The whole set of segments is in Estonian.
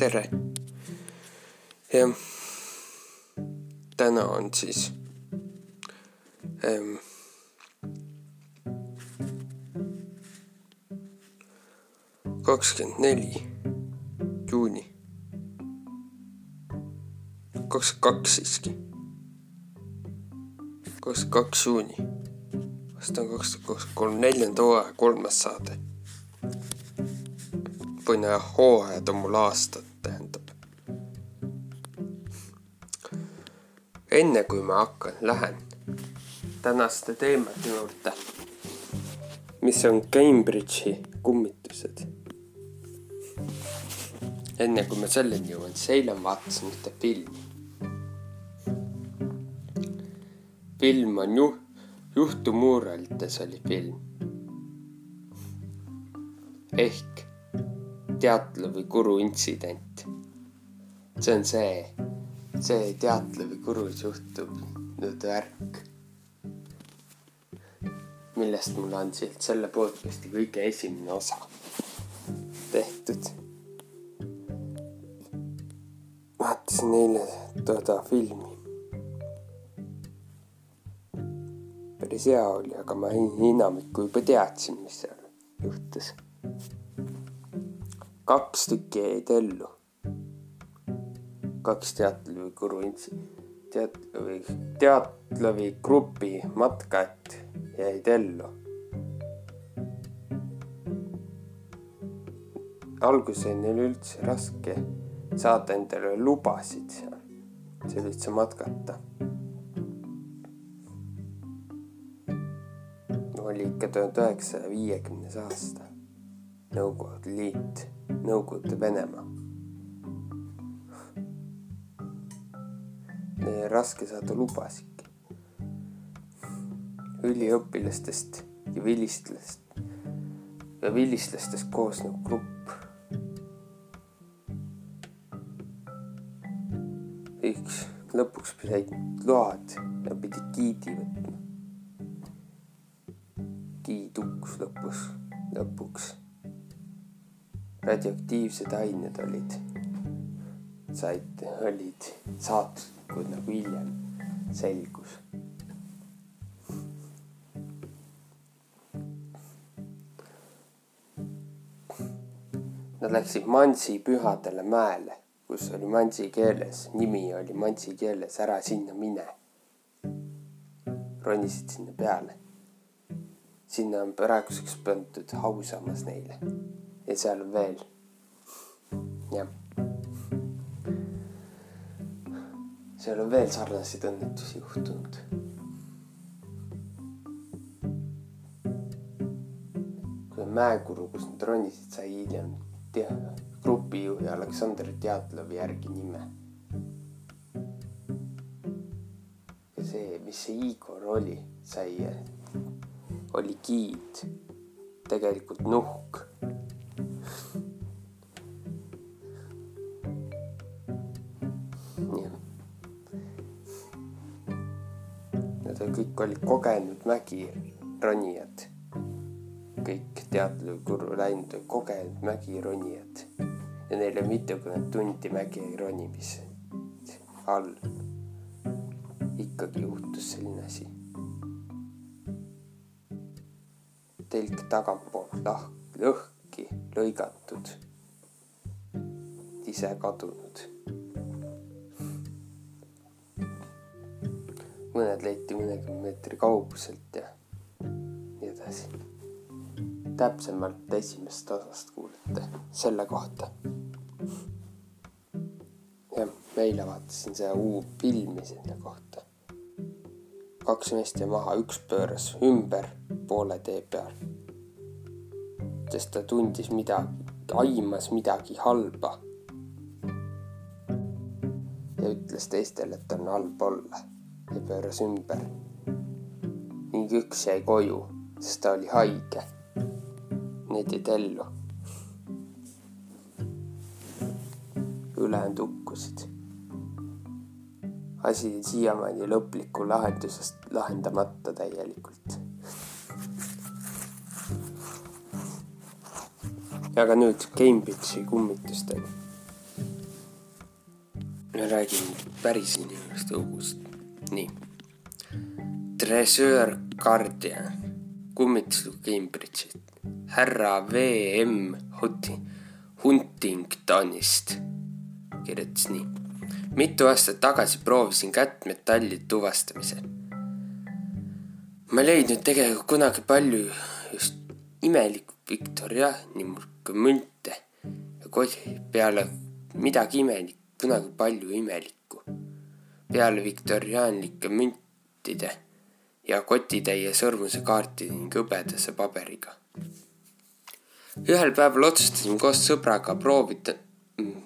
tere. jah, täna on siis ähm, kakskümmend neli juuni, kakskümmend kaks siiski, kakskümmend kaks juuni, aasta on kaks tuhat kakskümmend kolm, neljanda hooaja kolmas saade. Põne hooajad on mul aastad, enne kui ma hakkan, lähen tänaste teemade juurde, mis on Cambridge'i kummitused. enne kui ma selleni jõuan, siis eile ma vaatasin ühte filmi. film on ju-, juhtumuuralites oli film. ehk Teatla või Kuru intsident. see on see, see Teatla või Kurus juhtunud värk, millest mul on siit selle podcast'i kõige esimene osa tehtud. vaatasin eile toda filmi. päris hea oli, aga ma enamikku juba teadsin, mis seal juhtus kaks tükki jäid ellu. Kaks Teatlavi Kuru intsi-, teat-, või Teatlavi grupi matkajat jäid ellu. alguses neil üldse raske saada endale lubasid seal, üldse matkata. oli ikka tuhande üheksasaja viiekümnes aasta, Nõukogude Liit Nõukogude Venemaa. Raske saada lubasid. üliõpilastest ja vilistlast ja vilistlastest koosnev grupp. üks lõpuks said load ja pidid giidi võtma. giid hukkus lõpus, lõpuks radioaktiivsed ained olid, said, olid saatlikud nagu hiljem selgus. Nad läksid Mansi pühadele mäele, kus oli mansi keeles, nimi oli mansi keeles Ära sinna mine. ronisid sinna peale. sinna on praeguseks pandud ausammas neile ja seal veel. jah. Seal on veel sarnaseid õnnetusi juhtunud. kui Mäekuru, kus nad ronisid, sai hiljem tea-, grupijuhi Aleksandr Teatlovi järgi nime. ja see, mis see Igor oli, sai, oli giid, tegelikult nuhk kõik olid kogenud mägironijad. kõik teadlikuru läinud kogenud mägironijad ja neile mitukümmend tundi mägi ronimise all ikkagi juhtus selline asi. telk tagantpoolt lahk, lõhki lõigatud, ise kadunud mõned leiti mõnekümne meetri kauguselt ja nii edasi. täpsemalt esimesest osast kuulete selle kohta. jah, eile vaatasin seda uut filmi selle kohta. kaks meest jäi maha, üks pööras ümber poole tee peal. sest ta tundis midagi, aimas midagi halba. ja ütles teistele, et on halb olla ja pööras ümber. ning üks jäi koju, sest ta oli haige. Need jäid ellu. ülejäänud hukkusid. asi siiamaani lõplikku lahendusest lahendamata täielikult. aga nüüd Cambridge'i kummitusteni. ma räägin päris inimeste lugust. Nii. Tresöör Guardian, kummituslugu Cambridge'ist, härra V M Huti, Huntingtonist kirjutas nii. mitu aastat tagasi proovisin kätt metalli tuvastamisel. ma ei leidnud tegelikult kunagi palju just imelikku viktoriaani münte ja koodi peale midagi imelikku kunagi palju imelikku. Peale viktoriaanlike müntide ja kotitäie sõrmusekaartide ning hõbedase paberiga. ühel päeval otsustasime koos sõbraga proovida mm,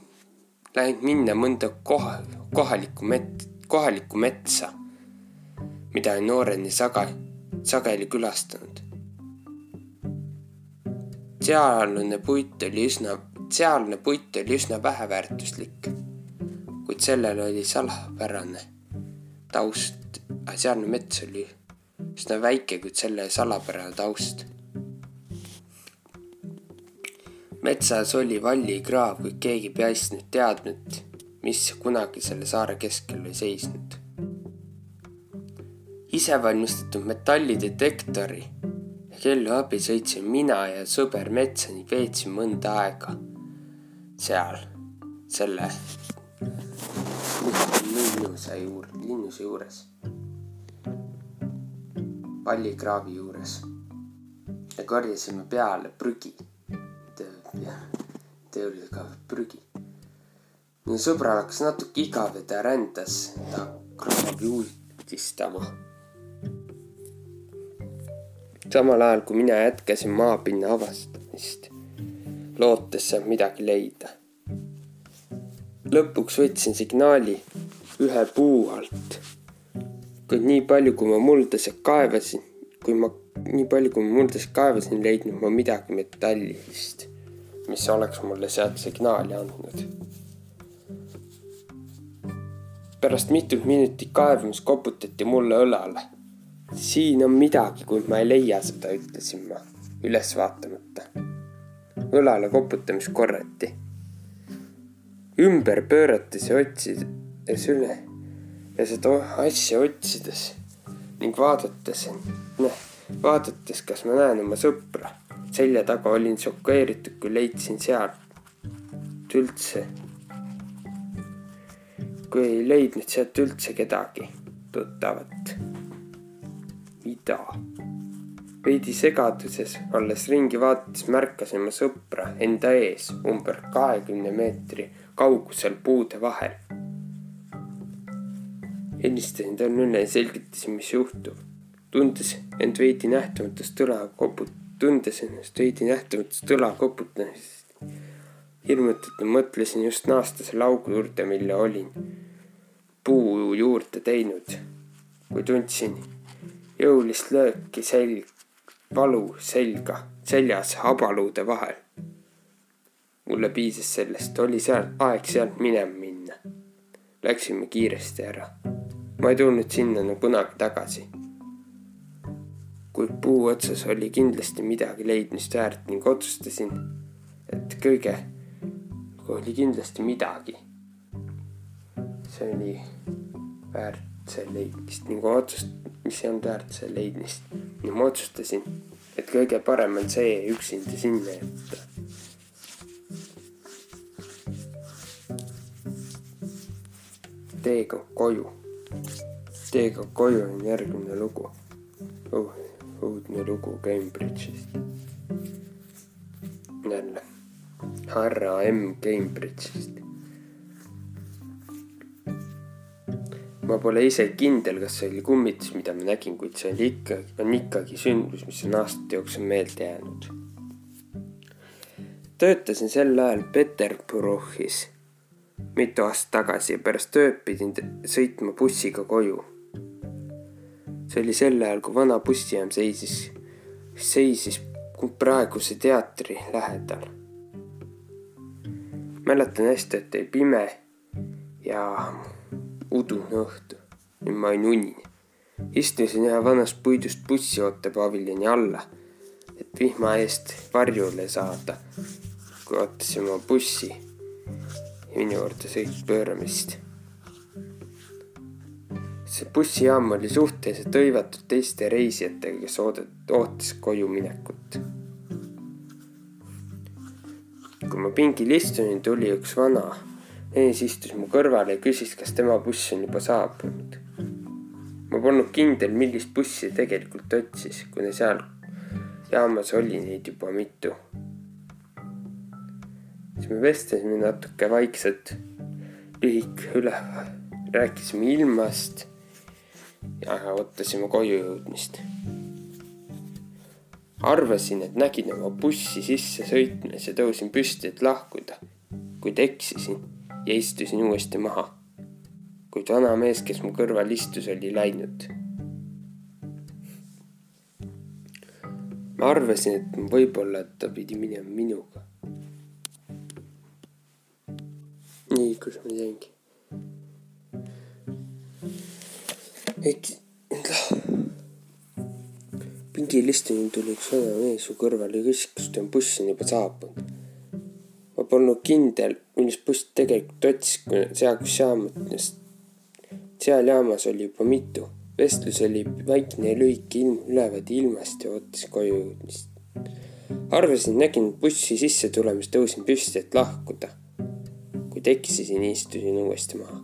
läinud minna mõnda koha, kohalikku met-, kohalikku metsa, mida nooreni saga, sageli külastanud. sealne puit oli üsna, sealne puit oli üsna väheväärtuslik kuid sellel oli salapärane taust. sealne mets oli üsna väike, kuid selle salapärane taust. metsas oli vallikraav, kuid keegi peast nüüd teadnud, mis kunagi selle saare keskel oli seisnud. isevalmistatud metallidetektori ja kellu abil sõitsime mina ja sõber metsa ning veetsime mõnda aega seal selle linnuse juur-, linnuse juures. pallikraavi juures. ja korjasime peale prügi. tee oli ka prügi. minu sõbral hakkas natuke igav ja ta rändas ta kraavi uudistama. samal ajal kui mina jätkasin maapinna avastamist, lootes sealt midagi leida lõpuks võtsin signaali ühe puu alt. kuid nii palju, kui ma muldasid kaevasin, kui ma, nii palju, kui ma muldasid kaevasin, ei leidnud ma midagi metallist, mis oleks mulle sealt signaali andnud. pärast mitut minutit kaevamist koputati mulle õlale. siin on midagi, kuid ma ei leia seda, ütlesin ma üles vaatamata. õlale koputamist korrati ümber pöörates ja otsides üle ja seda asja otsides ning vaadates, noh, vaadates, kas ma näen oma sõpra. selja taga olin šokeeritud, kui leidsin sealt üldse, kui ei leidnud sealt üldse kedagi tuttavat. mida? Veidi segaduses olles ringi vaadates märkasin ma sõpra enda ees umber kahekümne meetri kaugusel puude vahel. helistasin talle üle ja selgitasin, mis juhtub. tundes end veidi nähtamatust õla koput-, tundes ennast veidi nähtamatust õla koputamisest. hirmutatult mõtlesin just naasta selle augu juurde, mille olin puu juurde teinud, kui tundsin jõulist lööki selg, valu selga, seljas habaluude vahel mulle piisas sellest, oli seal aeg sealt minema minna. Läksime kiiresti ära. ma ei tulnud sinna enam kunagi tagasi. kuid puu otsas oli kindlasti midagi leidmist väärt ning otsustasin, et kõige, oli kindlasti midagi. see oli väärt see leidmist ning otsust, mis ei olnud väärt see leidmist. ja ma otsustasin, et kõige parem on see üksinda sinna jätta teega koju. teega koju on järgmine lugu uh,. uudne lugu Cambridge'ist. jälle, härra M Cambridge'ist. Ma pole ise kindel, kas see oli kummitus, mida ma nägin, kuid see oli ikka, on ikkagi sündmus, mis on aastate jooksul meelde jäänud. töötasin sel ajal Peterburgis mitu aastat tagasi ja pärast tööd pidin sõitma bussiga koju. see oli sel ajal, kui vana bussijaam seisis, seisis praeguse teatri lähedal. mäletan hästi, et oli pime ja udune õhtu. nüüd ma olin uni. istusin ühe vanast puidust bussiootepaviljoni alla, et vihma eest varjule saada, kui ootasime bussi minu juurde sõit pööramist see bussijaam oli suhteliselt hõivatud teiste reisijatega, kes oodat-, ootas koju minekut. kui ma pingil istusin, tuli üks vana mees istus mu kõrval ja küsis, kas tema buss on juba saabunud. ma polnud kindel, millist bussi tegelikult otsis, kuna seal jaamas oli neid juba mitu. siis me vestlesime natuke vaikselt, lühike üle, rääkisime ilmast ja ootasime koju jõudmist. arvasin, et nägin oma bussi sisse sõitmas ja tõusin püsti, et lahkuda, kuid eksisin ja istusin uuesti maha. kuid vana mees, kes mu kõrval istus, oli läinud. ma arvasin, et võib-olla ta pidi minema minuga. nii, kus ma jäingi? eks pingil istunud tuli üks vana mees su kõrvale ja küsis, kas on buss on juba saabunud. Ma polnud kindel, millist bussi tegelikult otsis, kui seal, kus jaamas, seal jaamas oli juba mitu. vestlus oli vaikne ja lühike ilm üleval ilmast ja ootas koju jõudmist. arvasin, nägin bussi sisse tulemist, tõusin püsti, et lahkuda. kuid eksisin, istusin uuesti maha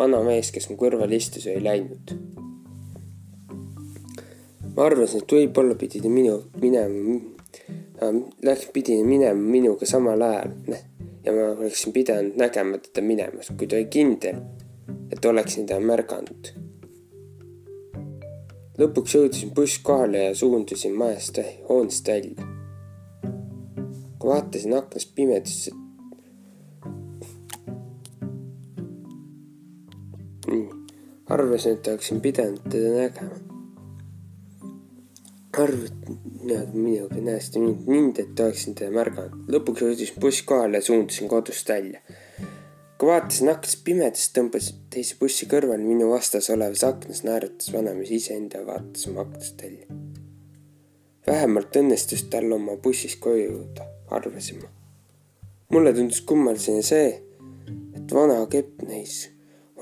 vana mees, kes mu kõrval istus, oli läinud. ma arvasin, et võib-olla pidi ta minu, minema läks, pidi minema minuga samal ajal ja ma oleksin pidanud nägema teda minemas, kuid oli kindel, et oleksin teda märganud. lõpuks jõudsin buss kohale ja suundusin majast, hoonest välja. kui vaatasin aknast pimedusse, arvasin, et oleksin pidanud teda nägema. arvasin, et minuga näest mind, mind, et oleksin teda märganud. lõpuks jõudis buss kohale ja suundusin kodust välja. kui vaatasin aknast pimedast, tõmbas teise bussi kõrval minu vastas olevas aknas naeratas vanamees iseenda ja vaatas oma aknast välja. vähemalt õnnestus tal oma bussis koju jõuda, arvasin ma. mulle tundus kummaline see, et vana kepp neis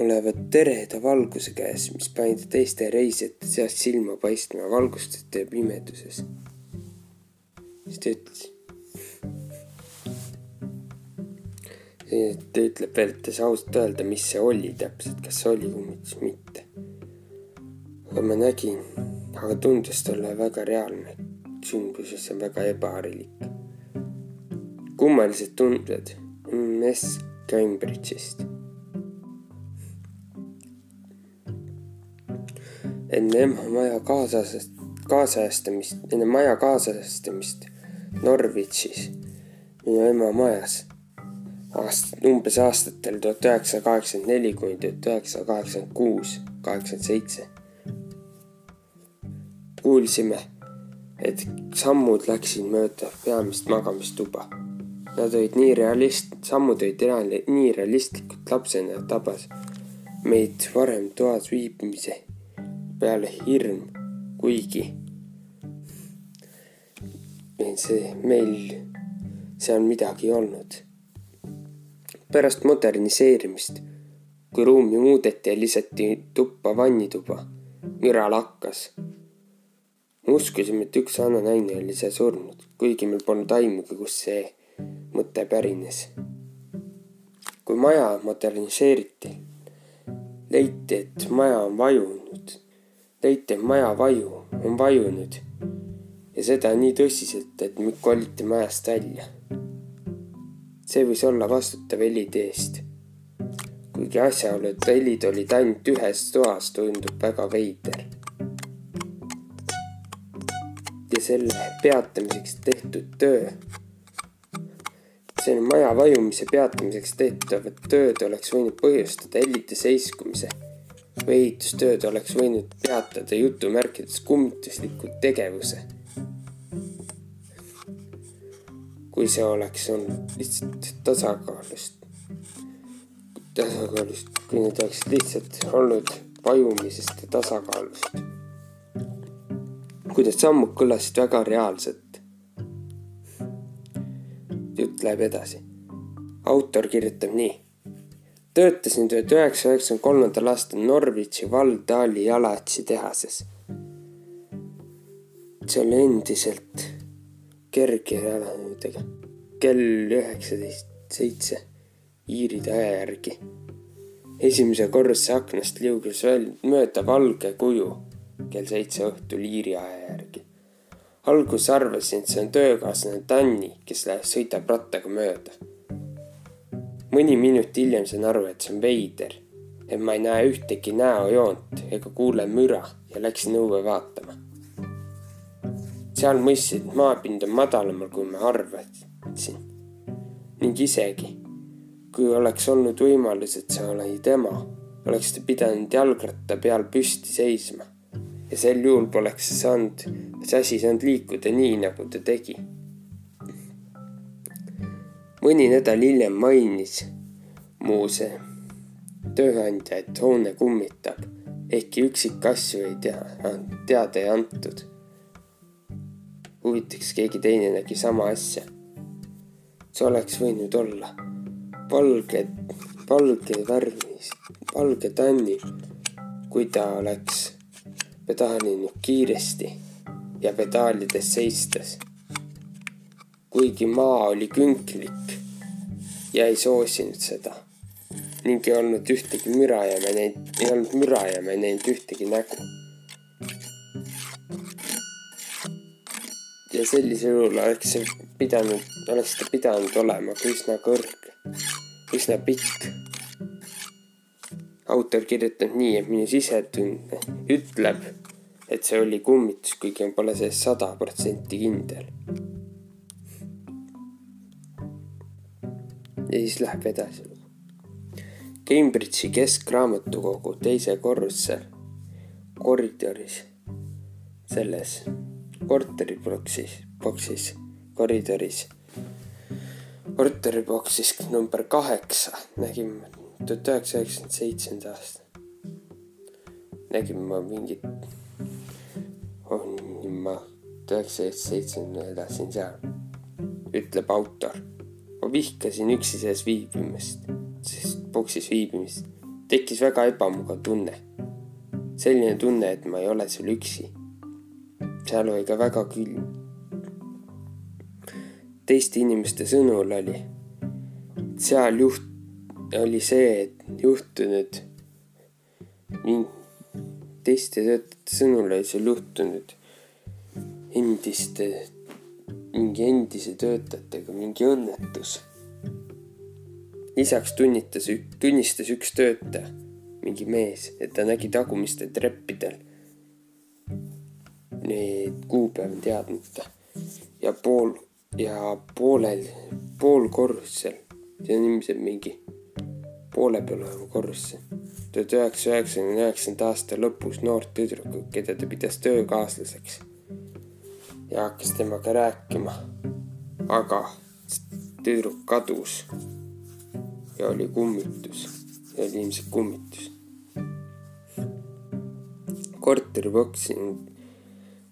olevat tereda valguse käes, mis pani ta teiste reisijate seast silma paistma valgustete ja pimeduses. Siis ta ütleb veel, et ei saa ausalt öelda, mis see oli täpselt, kas see oli kummitus või mitte. aga ma nägin, aga tundus talle väga reaalne sündmus, mis on väga ebaharilik. kummalised tunded MS Cambridge'ist enne ema maja kaasas, kaasajastamist, enne maja kaasajastamist Norwichis, minu ema majas. aast-, umbes aastatel tuhat üheksasada kaheksakümmend neli kuni tuhat üheksasada kaheksakümmend kuus, kaheksakümmend seitse. kuulsime, et sammud läksid mööda peamist magamistuba. Nad olid nii realist-, sammud olid reaalne, nii realistlikud lapsena tabas meid varem toas viibimise peale hirm, kuigi see meil seal midagi olnud. pärast moderniseerimist, kui ruumi muudeti ja lisati tuppa vannituba, müra lakkas. me uskusime, et üks vana naine oli seal surnud, kuigi meil polnud aimugi, kust see mõte pärines. kui maja moderniseeriti, leiti, et maja on vajunud leiti, et maja vaju on vajunud ja seda nii tõsiselt, et koliti majast välja. see võis olla vastutav helide eest. kuigi asjaolu, et helid olid ainult ühes toas, tundub väga veider. ja selle peatamiseks tehtud töö, selle maja vajumise peatamiseks tehtavad tööd oleks võinud põhjustada helide seiskumise või ehitustööd oleks võinud peatada jutumärkides kummitusliku tegevuse. Kui see oleks olnud lihtsalt tasakaalust, tasakaalust, kui need oleksid lihtsalt olnud vajumisest ja tasakaalust. kui need sammud kõlasid väga reaalselt. jutt läheb edasi. autor kirjutab nii töötasin tuhat üheksasaja üheksakümne kolmandal aastal Norwichi Valdali jalatsi tehases. see oli endiselt kerge jalanõudega. kell üheksateist seitse Iiride aja järgi. esimese korruse aknast liugus veel mööda valge kuju kell seitse õhtul Iiri aja järgi. alguses arvasin, et see on töökaaslane Tanni, kes läheb, sõidab rattaga mööda. mõni minut hiljem sain aru, et see on veider, et ma ei näe ühtegi näojoont ega kuule müra ja läksin õue vaatama. Seal mõistsin, et maapind on madalamal, kui ma arvasin ning isegi kui oleks olnud võimalus, et see oli tema, oleks ta pidanud jalgratta peal püsti seisma ja sel juhul poleks saanud, see asi saanud liikuda nii, nagu ta tegi. mõni nädal hiljem mainis mu see tööandja, et hoone kummitab, ehkki üksikasju ei tea, teada ei antud. Huvitaks, keegi teine nägi sama asja. see oleks võinud olla valge, valge värvis, valge tanni, kui ta oleks pedaalinud kiiresti ja pedaalides seistes. kuigi maa oli künklik ja ei soosinud seda ning ei olnud ühtegi müra ja me neid, ei olnud müra ja me ei näinud ühtegi nägu. Ja sellisel juhul oleks see pidanud, oleks ta pidanud olema üsna kõrge, üsna pikk autor kirjutab nii, et minu sisetunne ütleb, et see oli kummitus, kuigi pole selles sada protsenti kindel. ja siis läheb edasi. Cambridge'i keskraamatukogu teise korrusel koridoris, selles korteriboksis, boksis, koridoris, korteriboksis number kaheksa nägime tuhat üheksasaja üheksakümmend seitsmenda aasta. nägin ma mingit, olin ma tuhat üheksasaja seitsmekümne elasin seal, ütleb autor. ma vihkasin üksi sees viibimist, sest boksis viibimist tekkis väga ebamugav tunne. selline tunne, et ma ei ole seal üksi. Seal oli ka väga külm. teiste inimeste sõnul oli seal juht oli see, et juhtunud teiste töötajate sõnul oli seal juhtunud endiste, mingi endise töötajatega mingi õnnetus. lisaks tunnitas, tunnistas üks töötaja, mingi mees, et ta nägi tagumistel treppidel need kuupäevi teadmata ja pool ja poolel, poolkorrusel, see on ilmselt mingi poole peal olema korrusse. tuhat üheksasaja üheksakümne üheksanda aasta lõpus noort tüdrukut, keda ta pidas töökaaslaseks ja hakkas temaga rääkima. aga tüdruk kadus ja oli kummitus, oli ilmselt kummitus. korteriboksing,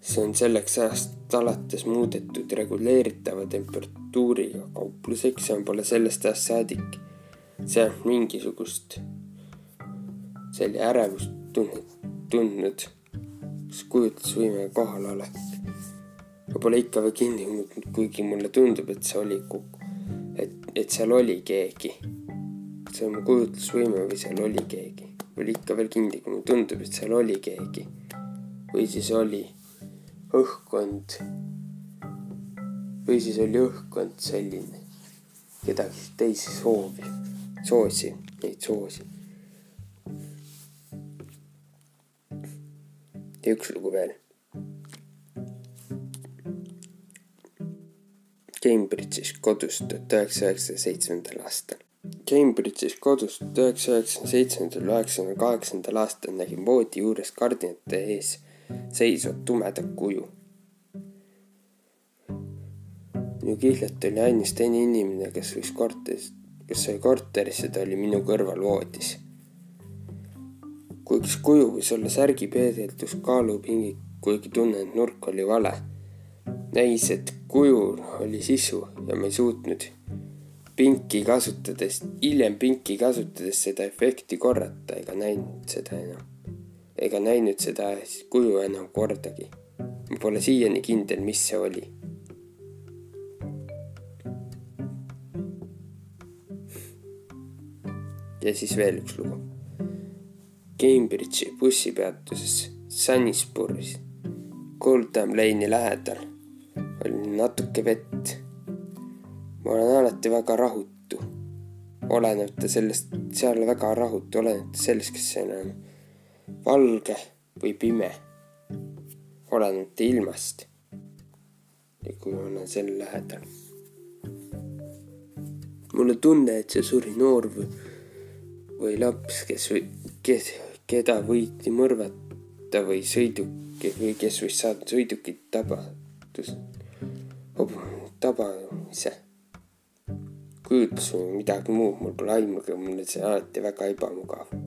see on selleks ajast alates muudetud reguleeritava temperatuuriga kaupluseks, see on pole sellest ajast saadik sealt mingisugust selle ärevust tundnud, tundnud, kas kujutlusvõime kohalolek. ma pole ikka veel kinni muutnud, kuigi mulle tundub, et see oli, et, et seal oli keegi. see on mu kujutlusvõime või seal oli keegi. pole ikka veel kinni, kui mulle tundub, et seal oli keegi. või siis oli õhkkond. või siis oli õhkkond selline, kedagi teisi soovib soosi, neid soosi. ja üks lugu veel. Cambridge'is kodus tuhat üheksasaja üheksakümne seitsmendal aastal. Cambridge'is kodus tuhat üheksasaja üheksakümne seitsmendal, üheksakümne kaheksandal aastal nägin voodi juures kardinate ees seisvat tumedat kuju. minu kihlelt oli ainus teine inimene, kes võis korteris kes sai korterisse, ta oli minu kõrval voodis. kui üks kuju võis olla särgi peegeldus kaalupingi, kuigi tunnen, et nurk oli vale. näis, et kujul oli sisu ja ma ei suutnud pinki kasutades, hiljem pinki kasutades seda efekti korrata ega näinud seda enam. Ega näinud seda kuju enam kordagi. ma pole siiani kindel, mis see oli. ja siis veel üks lugu. Cambridge'i bussipeatuses Sunnisbury's Goldham Lane'i lähedal oli natuke vett ma olen alati väga rahutu. olenemata sellest, seal väga rahutu, olenemata sellest, kas see on valge või pime. olenemata ilmast. ja kui ma olen selle lähedal. mul on tunne, et see suri noor või, või laps, kes kes, keda võidi mõrvata või sõiduki või kes võis saada sõidukit tabatus, tabamise kujutlus või midagi muud, mul pole aimugi, mul on see alati väga ebamugav.